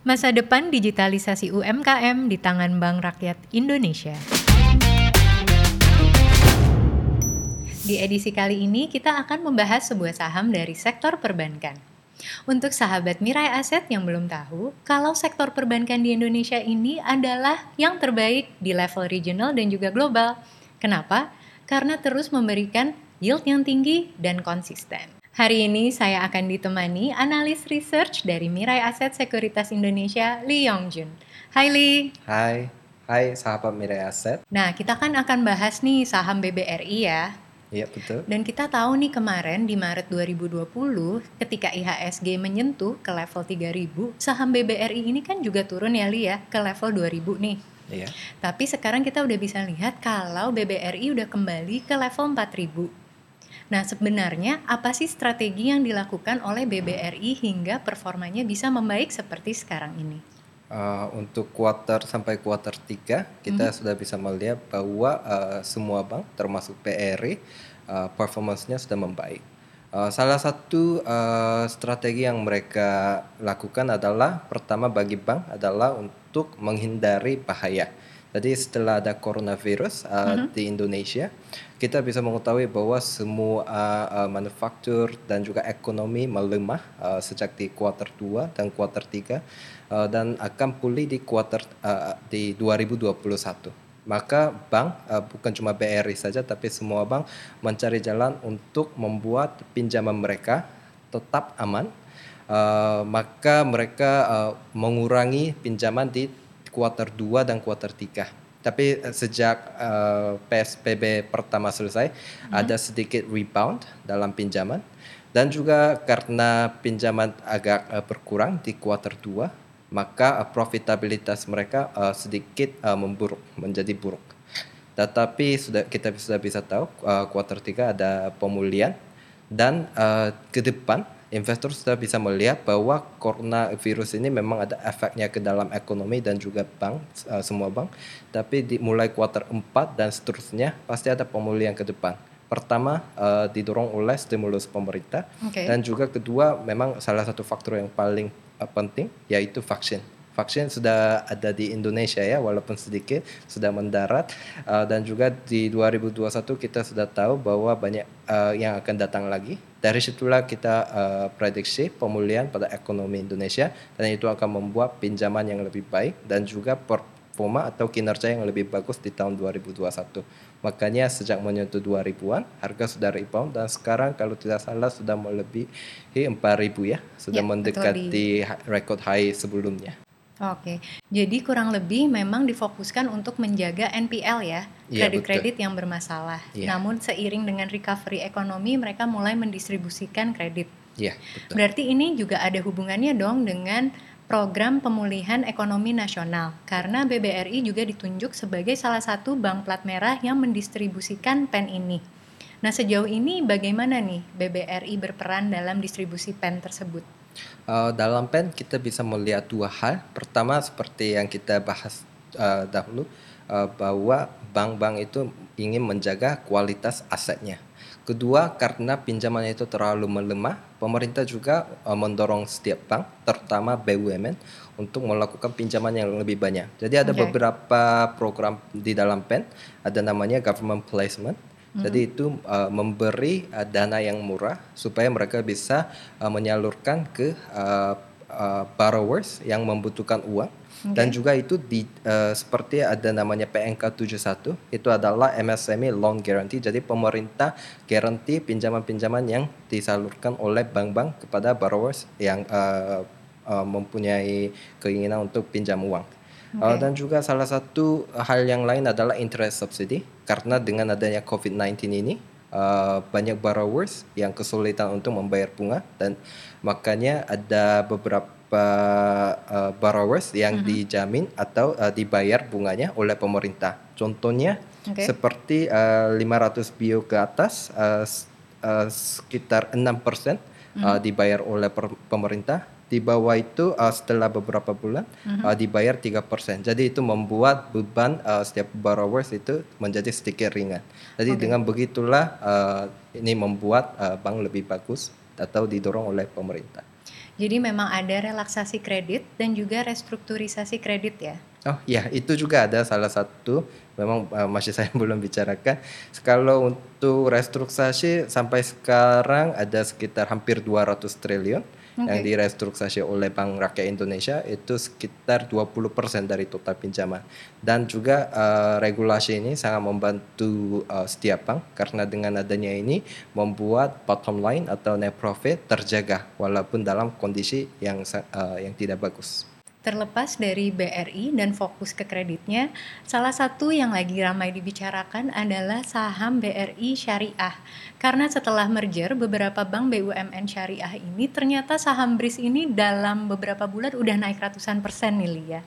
Masa depan digitalisasi UMKM di tangan Bank Rakyat Indonesia. Di edisi kali ini kita akan membahas sebuah saham dari sektor perbankan. Untuk sahabat Mirai Aset yang belum tahu, kalau sektor perbankan di Indonesia ini adalah yang terbaik di level regional dan juga global. Kenapa? Karena terus memberikan yield yang tinggi dan konsisten. Hari ini saya akan ditemani analis research dari Mirai Aset Sekuritas Indonesia, Lee Yongjun. Hai Lee. Hai, hai sahabat Mirai Aset. Nah, kita kan akan bahas nih saham BBRI ya. Iya, betul. Dan kita tahu nih kemarin di Maret 2020 ketika IHSG menyentuh ke level 3000, saham BBRI ini kan juga turun ya Lee ya ke level 2000 nih. Iya. Tapi sekarang kita udah bisa lihat kalau BBRI udah kembali ke level 4000. Nah, sebenarnya apa sih strategi yang dilakukan oleh BBRI hingga performanya bisa membaik seperti sekarang ini? Uh, untuk kuarter sampai kuarter 3 kita Mhm. sudah bisa melihat bahwa uh, semua bank termasuk PRI uh, performance-nya sudah membaik. Uh, salah satu uh, strategi yang mereka lakukan adalah pertama bagi bank adalah untuk menghindari bahaya. Jadi setelah ada coronavirus uh, di Indonesia, kita bisa mengetahui bahwa semua uh, manufaktur dan juga ekonomi melemah uh, sejak di kuarter 2 dan kuarter 3 uh, dan akan pulih di kuarter uh, di 2021. Maka bank uh, bukan cuma BRI saja tapi semua bank mencari jalan untuk membuat pinjaman mereka tetap aman. Uh, maka mereka uh, mengurangi pinjaman di kuarter 2 dan kuarter 3. Tapi uh, sejak uh, PSBB pertama selesai ada sedikit rebound dalam pinjaman dan juga karena pinjaman agak uh, berkurang di kuarter 2 maka uh, profitabilitas mereka uh, sedikit uh, memburuk menjadi buruk. Tetapi sudah kita sudah bisa tahu uh, kuarter 3 ada pemulihan dan uh, ke depan investor sudah bisa melihat bahwa coronavirus ini memang ada efeknya ke dalam ekonomi dan juga bank uh, semua bank. Tapi di mulai kuarter 4 dan seterusnya pasti ada pemulihan ke depan. Pertama uh, didorong oleh stimulus pemerintah. Oke. dan juga kedua memang salah satu faktor yang paling uh, penting yaitu vaksin. Vaksin sudah ada di Indonesia ya walaupun sedikit sudah mendarat. Uh, dan juga di 2021 kita sudah tahu bahwa banyak uh, yang akan datang lagi dari situlah kita uh, prediksi pemulihan pada ekonomi Indonesia dan itu akan membuat pinjaman yang lebih baik dan juga performa atau kinerja yang lebih bagus di tahun 2021 makanya sejak menyentuh 2000-an harga sudah rebound dan sekarang kalau tidak salah sudah melebihi 4000 ya sudah Ya, betul, mendekati record high sebelumnya Oke, jadi kurang lebih memang difokuskan untuk menjaga NPL ya, Iya, kredit-kredit yang bermasalah. Iya. Namun seiring dengan recovery ekonomi, mereka mulai mendistribusikan kredit. ya betul Berarti ini juga ada hubungannya dong dengan program pemulihan ekonomi nasional, karena BBRI juga ditunjuk sebagai salah satu bank plat merah yang mendistribusikan pen ini. Nah, sejauh ini bagaimana nih BBRI berperan dalam distribusi pen tersebut? Uh, dalam pen kita bisa melihat dua hal. Pertama seperti yang kita bahas uh, dahulu uh, bahwa bank-bank itu ingin menjaga kualitas asetnya. Kedua karena pinjaman itu terlalu melemah, pemerintah juga uh, mendorong setiap bank, terutama BUMN, untuk melakukan pinjaman yang lebih banyak. Jadi ada Oke. beberapa program di dalam pen, ada namanya government placement. Jadi itu uh, memberi uh, dana yang murah supaya mereka bisa uh, menyalurkan ke uh, uh, borrowers yang membutuhkan uang. Dan juga itu di uh, seperti ada namanya PNK 71 itu adalah MSME loan guarantee. Jadi pemerintah guarantee pinjaman-pinjaman yang disalurkan oleh bank-bank kepada borrowers yang uh, uh, mempunyai keinginan untuk pinjam uang. Uh, dan juga salah satu hal yang lain adalah interest subsidy. Karena dengan adanya COVID-19 ini uh, banyak borrowers yang kesulitan untuk membayar bunga dan makanya ada beberapa uh, borrowers yang dijamin atau uh, dibayar bunganya oleh pemerintah. Contohnya Oke. seperti uh, 500 bio ke atas uh, uh, sekitar 6% uh, dibayar oleh pemerintah di bawah itu uh, setelah beberapa bulan uh, dibayar 3%. Jadi itu membuat beban uh, setiap borrowers itu menjadi sedikit ringan. Jadi dengan begitulah uh, ini membuat uh, bank lebih bagus atau didorong oleh pemerintah. Jadi memang ada relaksasi kredit dan juga restrukturisasi kredit ya? Oh ya, itu juga ada salah satu memang uh, masih saya belum bicarakan. Kalau untuk restrukturisasi sampai sekarang ada sekitar hampir 200 triliun yang Oke. direstrukturisasi oleh Bank Rakyat Indonesia itu sekitar 20% dari total pinjaman. Dan juga uh, regulasi ini sangat membantu uh, setiap bank karena dengan adanya ini membuat bottom line atau net profit terjaga walaupun dalam kondisi yang uh, yang tidak bagus. Terlepas dari BRI dan fokus ke kreditnya, salah satu yang lagi ramai dibicarakan adalah saham BRI Syariah. Karena setelah merger, beberapa bank BUMN Syariah ini ternyata saham BRIS ini dalam beberapa bulan udah naik ratusan persen nih Lia.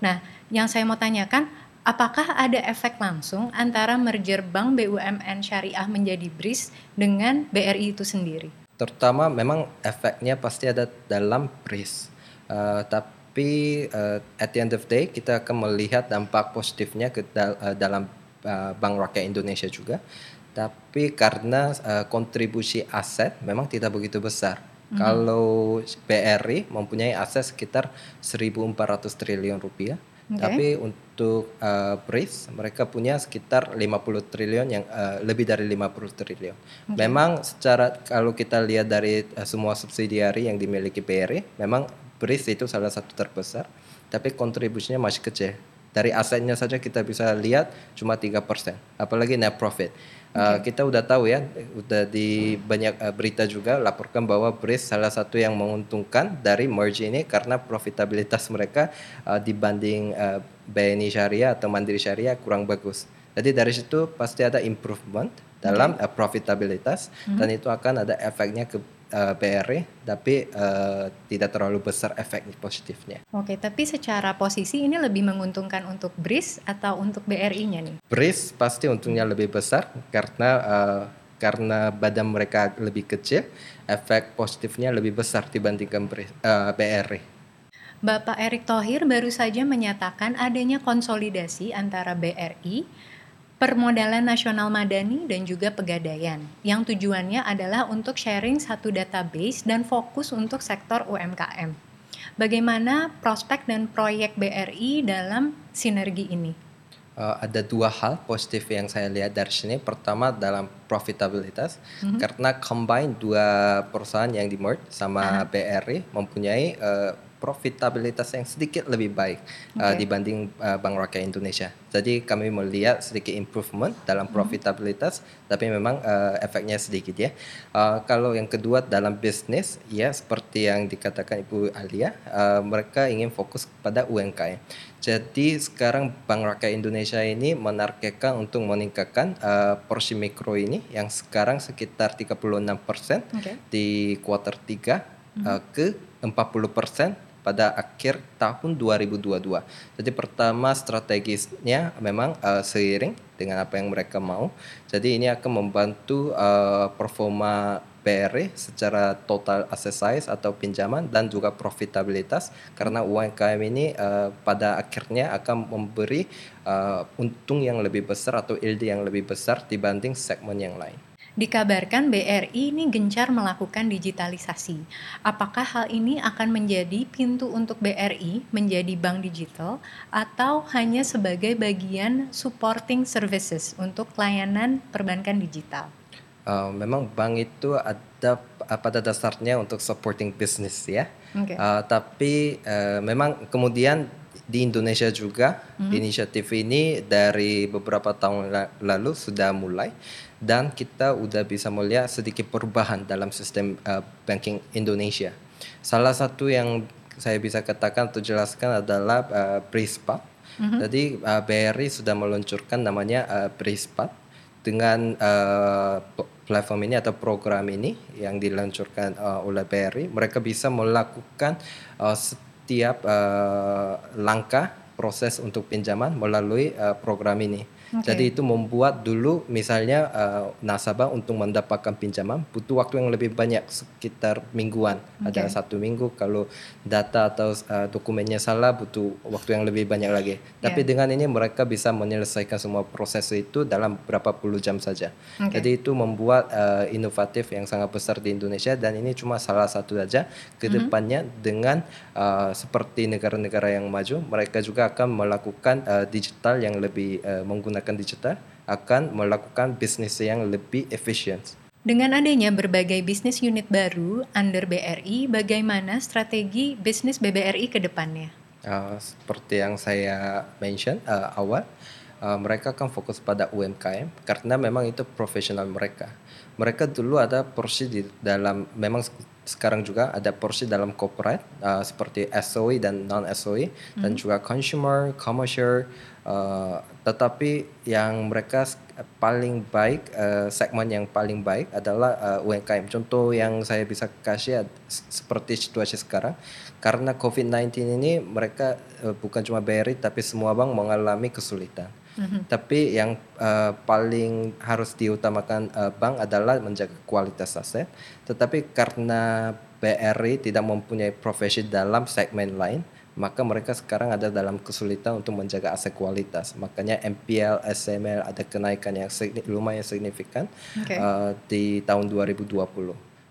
Nah, yang saya mau tanyakan, apakah ada efek langsung antara merger bank BUMN Syariah menjadi BRIS dengan BRI itu sendiri? Terutama memang efeknya pasti ada dalam BRIS. Uh, tapi uh, at the end of the day kita akan melihat dampak positifnya ke dal- uh, dalam uh, Bank Rakyat Indonesia juga. Tapi karena uh, kontribusi aset memang tidak begitu besar. Kalau BRI mempunyai aset sekitar 1.400 triliun rupiah, Oke. tapi untuk uh, BRIS mereka punya sekitar 50 triliun yang uh, lebih dari 50 triliun. Memang secara kalau kita lihat dari uh, semua subsidiari yang dimiliki BRI, memang BRIS itu salah satu terbesar, tapi kontribusinya masih kecil. Dari asetnya saja kita bisa lihat cuma 3%, apalagi net profit. Uh, kita udah tahu ya, udah di banyak uh, berita juga laporkan bahwa BRIS salah satu yang menguntungkan dari merge ini karena profitabilitas mereka uh, dibanding uh, BNI Syariah atau Mandiri Syariah kurang bagus. Jadi dari situ pasti ada improvement dalam uh, profitabilitas dan itu akan ada efeknya ke uh, BRI, tapi uh, tidak terlalu besar efek positifnya. Oke, tapi secara posisi ini lebih menguntungkan untuk BRIS atau untuk BRI-nya nih? BRIS pasti untungnya lebih besar karena uh, karena badan mereka lebih kecil, efek positifnya lebih besar dibandingkan BRIS, uh, BRI. Bapak Erick Thohir baru saja menyatakan adanya konsolidasi antara BRI, Permodalan Nasional Madani, dan juga Pegadaian, yang tujuannya adalah untuk sharing satu database dan fokus untuk sektor UMKM. Bagaimana prospek dan proyek BRI dalam sinergi ini? Uh, ada dua hal positif yang saya lihat dari sini. Pertama dalam profitabilitas, karena combine dua perusahaan yang di merge sama BRI mempunyai uh, profitabilitas yang sedikit lebih baik uh, Oke. dibanding uh, Bank Rakyat Indonesia. Jadi kami melihat sedikit improvement dalam profitabilitas, tapi memang uh, efeknya sedikit ya. Uh, kalau yang kedua dalam bisnis, ya seperti yang dikatakan Ibu Alia, uh, mereka ingin fokus pada UMKM. Jadi sekarang Bank Rakyat Indonesia ini menargetkan untuk meningkatkan uh, porsi mikro ini yang sekarang sekitar 36% Oke. di kuartal 3 uh, ke 40% pada akhir tahun 2022. Jadi pertama strategisnya memang uh, seiring dengan apa yang mereka mau. Jadi ini akan membantu uh, performa BRI secara total asset size atau pinjaman dan juga profitabilitas karena UMKM ini uh, pada akhirnya akan memberi uh, untung yang lebih besar atau yield yang lebih besar dibanding segmen yang lain. Dikabarkan BRI ini gencar melakukan digitalisasi. Apakah hal ini akan menjadi pintu untuk BRI menjadi bank digital atau hanya sebagai bagian supporting services untuk layanan perbankan digital? Uh, memang bank itu ada pada dasarnya untuk supporting business ya. Oke. Uh, tapi uh, memang kemudian di Indonesia juga inisiatif ini dari beberapa tahun la- lalu sudah mulai dan kita udah bisa melihat sedikit perubahan dalam sistem uh, banking Indonesia. Salah satu yang saya bisa katakan atau jelaskan adalah uh, Brispat. Jadi uh, BRI sudah meluncurkan namanya uh, Brispat dengan uh, platform ini atau program ini yang diluncurkan uh, oleh BRI, mereka bisa melakukan uh, setiap uh, langkah proses untuk pinjaman melalui uh, program ini. Oke. Jadi itu membuat dulu misalnya uh, nasabah untuk mendapatkan pinjaman butuh waktu yang lebih banyak sekitar mingguan. Ada Oke. satu minggu kalau data atau uh, dokumennya salah butuh waktu yang lebih banyak lagi. Tapi Ya. dengan ini mereka bisa menyelesaikan semua proses itu dalam berapa puluh jam saja. Oke. Jadi itu membuat uh, inovatif yang sangat besar di Indonesia dan ini cuma salah satu saja. Ke depannya dengan uh, seperti negara-negara yang maju, mereka juga akan melakukan uh, digital yang lebih uh, menggunakan digital, akan melakukan bisnis yang lebih efisien. Dengan adanya berbagai bisnis unit baru under BRI, bagaimana strategi bisnis BBRI ke depannya? Uh, seperti yang saya mention uh, awal, uh, mereka akan fokus pada UMKM karena memang itu profesional mereka. Mereka dulu ada porsi di dalam, memang sekarang juga ada porsi dalam corporate uh, seperti SOE dan non SOE dan juga consumer, commercial. Uh, tetapi yang mereka paling baik uh, segmen yang paling baik adalah uh, UMKM. Contoh yang saya bisa kasih seperti situasi sekarang karena COVID-19 ini mereka uh, bukan cuma BRI tapi semua bank mengalami kesulitan. Tapi yang uh, paling harus diutamakan uh, bank adalah menjaga kualitas aset. Tetapi karena BRI tidak mempunyai profesi dalam segmen lain, maka mereka sekarang ada dalam kesulitan untuk menjaga aset kualitas. Makanya NPL, SML ada kenaikan yang signi- lumayan signifikan Oke. uh, di tahun 2020.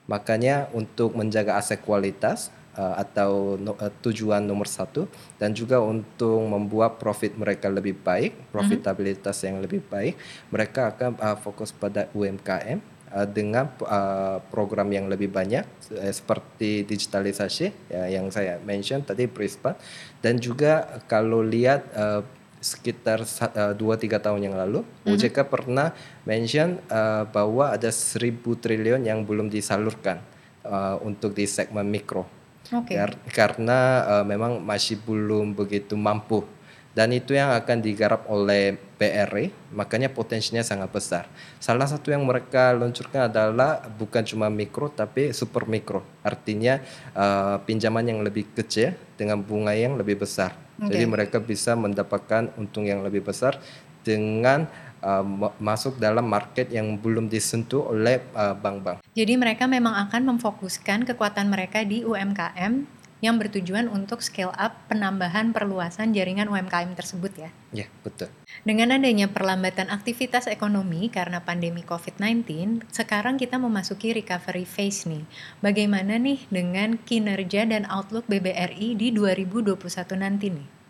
Makanya untuk menjaga aset kualitas uh, atau no- uh, tujuan nomor satu dan juga untuk membuat profit mereka lebih baik, profitabilitas yang lebih baik, mereka akan uh, fokus pada UMKM uh, dengan uh, program yang lebih banyak eh, seperti digitalisasi ya, yang saya mention tadi Prispat dan juga kalau lihat uh, sekitar sa- uh, dua tiga tahun yang lalu OJK pernah mention uh, bahwa ada seribu triliun yang belum disalurkan uh, untuk di segmen mikro. Oke. Kar- karena uh, memang masih belum begitu mampu dan itu yang akan digarap oleh BRI makanya potensinya sangat besar. Salah satu yang mereka luncurkan adalah bukan cuma mikro tapi super mikro. Artinya uh, pinjaman yang lebih kecil dengan bunga yang lebih besar. Jadi Oke. mereka bisa mendapatkan untung yang lebih besar dengan uh, ma- masuk dalam market yang belum disentuh oleh uh, bank-bank. Jadi mereka memang akan memfokuskan kekuatan mereka di UMKM yang bertujuan untuk scale up penambahan perluasan jaringan UMKM tersebut ya. ya betul Dengan adanya perlambatan aktivitas ekonomi karena pandemi COVID-19, sekarang kita memasuki recovery phase nih. Bagaimana nih dengan kinerja dan outlook BBRI di 2021 nanti nih?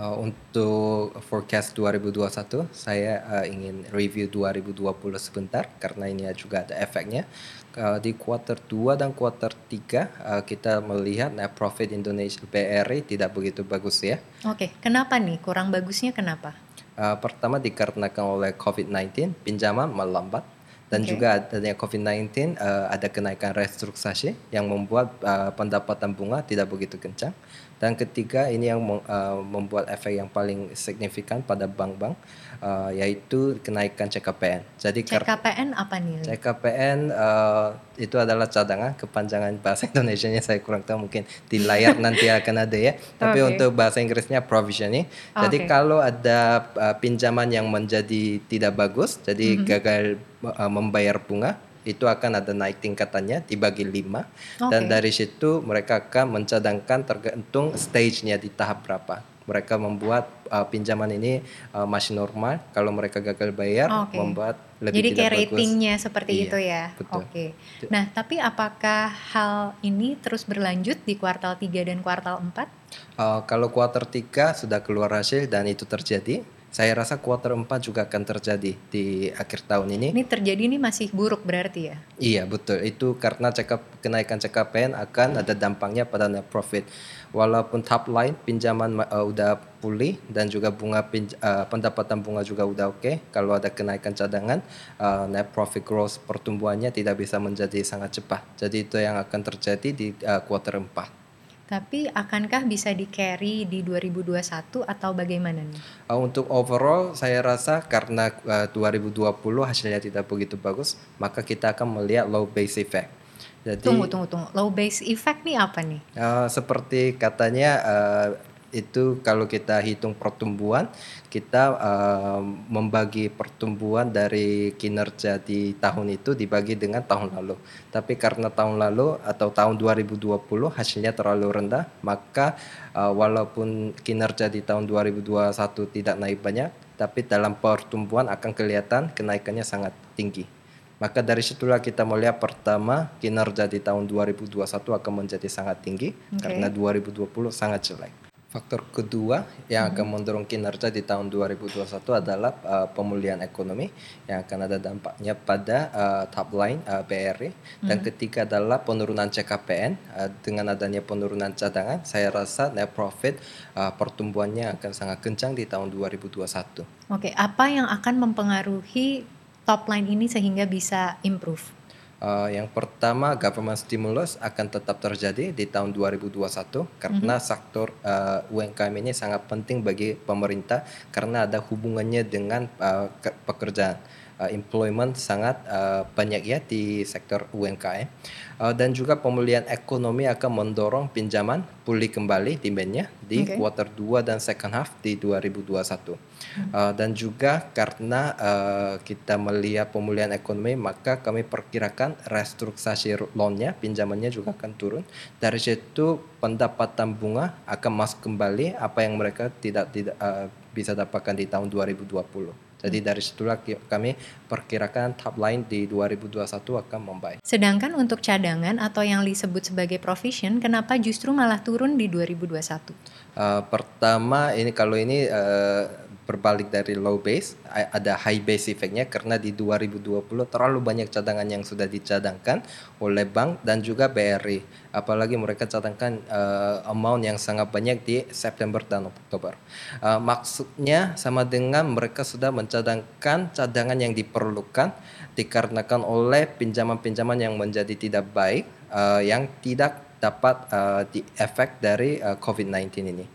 Uh, untuk forecast 2021, saya uh, ingin review 2020 sebentar karena ini juga ada efeknya. Uh, di quarter 2 dan quarter 3 uh, kita melihat net profit Indonesia BRI tidak begitu bagus ya. Oke, kenapa nih? Kurang bagusnya kenapa? Uh, pertama dikarenakan oleh COVID-19 pinjaman melambat dan Oke. juga adanya COVID-19 uh, ada kenaikan restrukturisasi yang membuat uh, pendapatan bunga tidak begitu kencang. Dan ketiga ini yang uh, membuat efek yang paling signifikan pada bank-bank uh, yaitu kenaikan CKPN. Jadi CKPN apa nih? CKPN uh, itu adalah cadangan kepanjangan bahasa Indonesianya saya kurang tahu mungkin di layar nanti akan ada ya. Tapi Oke. untuk bahasa Inggrisnya provisioning. Jadi Oke. kalau ada uh, pinjaman yang menjadi tidak bagus, jadi Mhm. gagal uh, membayar bunga, itu akan ada naik tingkatannya dibagi lima dan Oke. dari situ mereka akan mencadangkan tergantung stage-nya di tahap berapa. Mereka membuat uh, pinjaman ini uh, masih normal. Kalau mereka gagal bayar, Oke. membuat lebih Jadi kayak bagus. ratingnya seperti Iya, itu ya. Oke. Nah, tapi apakah hal ini terus berlanjut di kuartal 3 dan kuartal 4? Uh, kalau kuarter 3 sudah keluar hasil dan itu terjadi, saya rasa kuarter 4 juga akan terjadi di akhir tahun ini. Ini terjadi ini masih buruk berarti ya? Iya betul itu karena CK, kenaikan CKPN akan ada dampaknya pada net profit. Walaupun top line pinjaman uh, udah pulih dan juga bunga pinj- uh, pendapatan bunga juga udah oke. Kalau ada kenaikan cadangan uh, net profit growth pertumbuhannya tidak bisa menjadi sangat cepat. Jadi itu yang akan terjadi di uh, kuarter 4. Tapi akankah bisa di carry di 2021 atau bagaimana nih? Uh, untuk overall saya rasa karena uh, 2020 hasilnya tidak begitu bagus, maka kita akan melihat low base effect. Jadi Tunggu, tunggu, tunggu. Low base effect nih apa nih? uh, seperti katanya uh, itu kalau kita hitung pertumbuhan kita uh, membagi pertumbuhan dari kinerja di tahun itu dibagi dengan tahun lalu. Tapi karena tahun lalu atau tahun 2020 hasilnya terlalu rendah, maka uh, walaupun kinerja di tahun 2021 tidak naik banyak, tapi dalam pertumbuhan akan kelihatan kenaikannya sangat tinggi. Maka dari situlah kita melihat pertama kinerja di tahun 2021 akan menjadi sangat tinggi okay. karena 2020 sangat jelek. Faktor kedua yang akan hmm. mendorong kinerja di tahun 2021 adalah uh, pemulihan ekonomi yang akan ada dampaknya pada uh, top line uh, BRI dan hmm. ketiga adalah penurunan CKPN uh, dengan adanya penurunan cadangan saya rasa net profit uh, pertumbuhannya akan sangat kencang di tahun 2021. Oke, apa yang akan mempengaruhi top line ini sehingga bisa improve? Uh, yang pertama, government stimulus akan tetap terjadi di tahun 2021 karena mm -hmm. sektor uh, UMKM ini sangat penting bagi pemerintah karena ada hubungannya dengan uh, pekerjaan uh, employment sangat uh, banyak ya di sektor UMKM uh, dan juga pemulihan ekonomi akan mendorong pinjaman pulih kembali demandnya di okay. quarter 2 dan second half di 2021 hmm. uh, dan juga karena uh, kita melihat pemulihan ekonomi maka kami perkirakan restrukturisasi loannya pinjamannya juga akan turun dari situ pendapatan bunga akan masuk kembali apa yang mereka tidak tidak uh, bisa dapatkan di tahun 2020 jadi dari situlah kami perkirakan top line di 2021 akan membaik. Sedangkan untuk cadangan atau yang disebut sebagai provision, kenapa justru malah turun di 2021? Uh, pertama ini kalau ini uh, berbalik dari low base ada high base efeknya karena di 2020 terlalu banyak cadangan yang sudah dicadangkan oleh bank dan juga BRI apalagi mereka cadangkan uh, amount yang sangat banyak di September dan Oktober. Uh, maksudnya sama dengan mereka sudah mencadangkan cadangan yang diperlukan dikarenakan oleh pinjaman-pinjaman yang menjadi tidak baik uh, yang tidak dapat uh, di efek dari uh, COVID-19 ini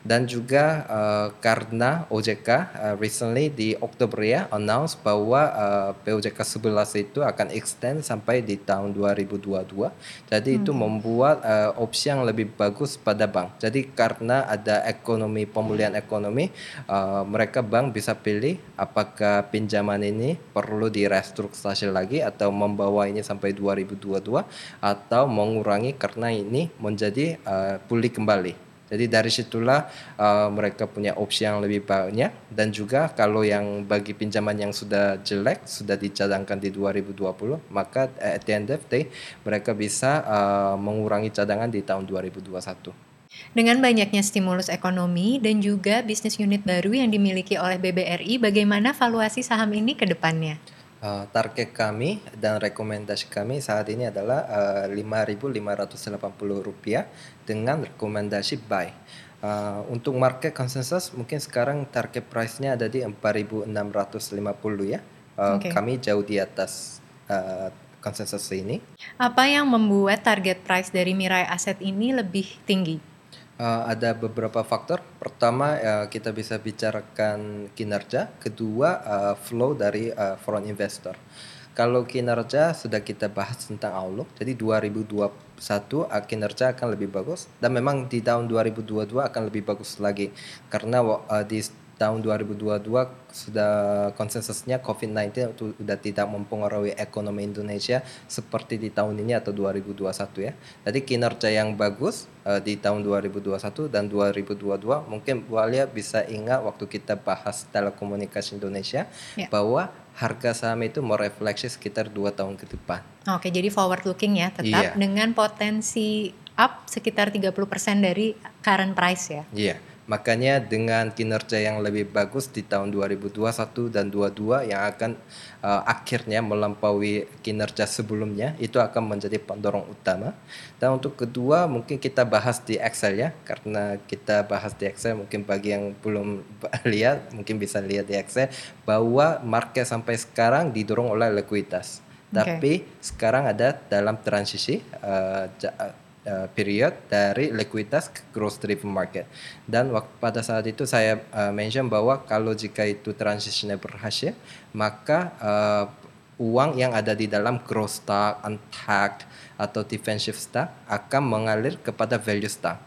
dan juga uh, karena OJK uh, recently di Oktober ya announce bahwa uh, POJK 11 itu akan extend sampai di tahun 2022. Jadi hmm. itu membuat uh, opsi yang lebih bagus pada bank. Jadi karena ada ekonomi pemulihan ekonomi, uh, mereka bank bisa pilih apakah pinjaman ini perlu direstrukturisasi lagi atau membawa ini sampai 2022 atau mengurangi karena ini menjadi uh, pulih kembali. Jadi dari situlah uh, mereka punya opsi yang lebih banyak dan juga kalau yang bagi pinjaman yang sudah jelek sudah dicadangkan di 2020 maka at the end of day mereka bisa uh, mengurangi cadangan di tahun 2021. Dengan banyaknya stimulus ekonomi dan juga bisnis unit baru yang dimiliki oleh BBRI, bagaimana valuasi saham ini ke depannya? Uh, target kami dan rekomendasi kami saat ini adalah uh, Rp5.580 dengan rekomendasi buy. Uh, untuk market consensus mungkin sekarang target price-nya ada di 4.650 ya. Uh, okay. Kami jauh di atas uh, konsensus ini. Apa yang membuat target price dari Mirai Asset ini lebih tinggi? Uh, ada beberapa faktor. Pertama uh, kita bisa bicarakan kinerja, kedua uh, flow dari uh, foreign investor. Kalau kinerja sudah kita bahas tentang outlook, jadi 2021 uh, kinerja akan lebih bagus dan memang di tahun 2022 akan lebih bagus lagi karena uh, di tahun 2022 sudah konsensusnya COVID-19 itu sudah tidak mempengaruhi ekonomi Indonesia seperti di tahun ini atau 2021 ya. Jadi kinerja yang bagus uh, di tahun 2021 dan 2022 mungkin Bu Alia bisa ingat waktu kita bahas telekomunikasi Indonesia ya. bahwa harga saham itu merefleksi sekitar dua tahun ke depan. Oke, jadi forward looking ya tetap iya. dengan potensi up sekitar 30% dari current price ya. Iya. Makanya dengan kinerja yang lebih bagus di tahun 2021 dan 2022 yang akan uh, akhirnya melampaui kinerja sebelumnya itu akan menjadi pendorong utama. Dan untuk kedua mungkin kita bahas di Excel ya karena kita bahas di Excel mungkin bagi yang belum lihat mungkin bisa lihat di Excel bahwa market sampai sekarang didorong oleh likuiditas. Okay. Tapi sekarang ada dalam transisi uh, uh, period dari likuiditas ke growth driven market. Dan waktu pada saat itu saya uh, mention bahwa kalau jika itu transisinya berhasil, maka uh, uang yang ada di dalam growth stock, untagged atau defensive stock akan mengalir kepada value stock.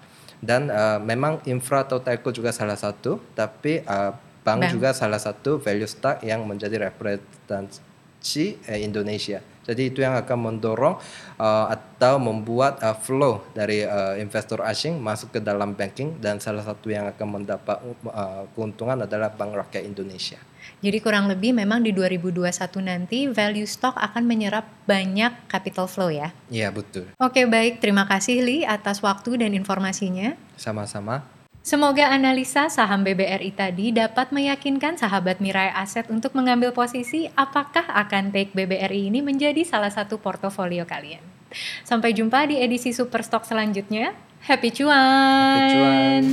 dan uh, memang infra atau telco juga salah satu, tapi uh, bank, Bank. juga salah satu value stock yang menjadi representasi eh, Indonesia. Jadi itu yang akan mendorong uh, atau membuat uh, flow dari uh, investor asing masuk ke dalam banking dan salah satu yang akan mendapat uh, keuntungan adalah Bank Rakyat Indonesia. Jadi kurang lebih memang di 2021 nanti value stock akan menyerap banyak capital flow ya. Iya betul. Oke baik, terima kasih Li atas waktu dan informasinya. Sama-sama. Semoga analisa saham BBRI tadi dapat meyakinkan sahabat Mirai Aset untuk mengambil posisi apakah akan take BBRI ini menjadi salah satu portofolio kalian. Sampai jumpa di edisi Superstock selanjutnya. Happy cuan! Happy cuan.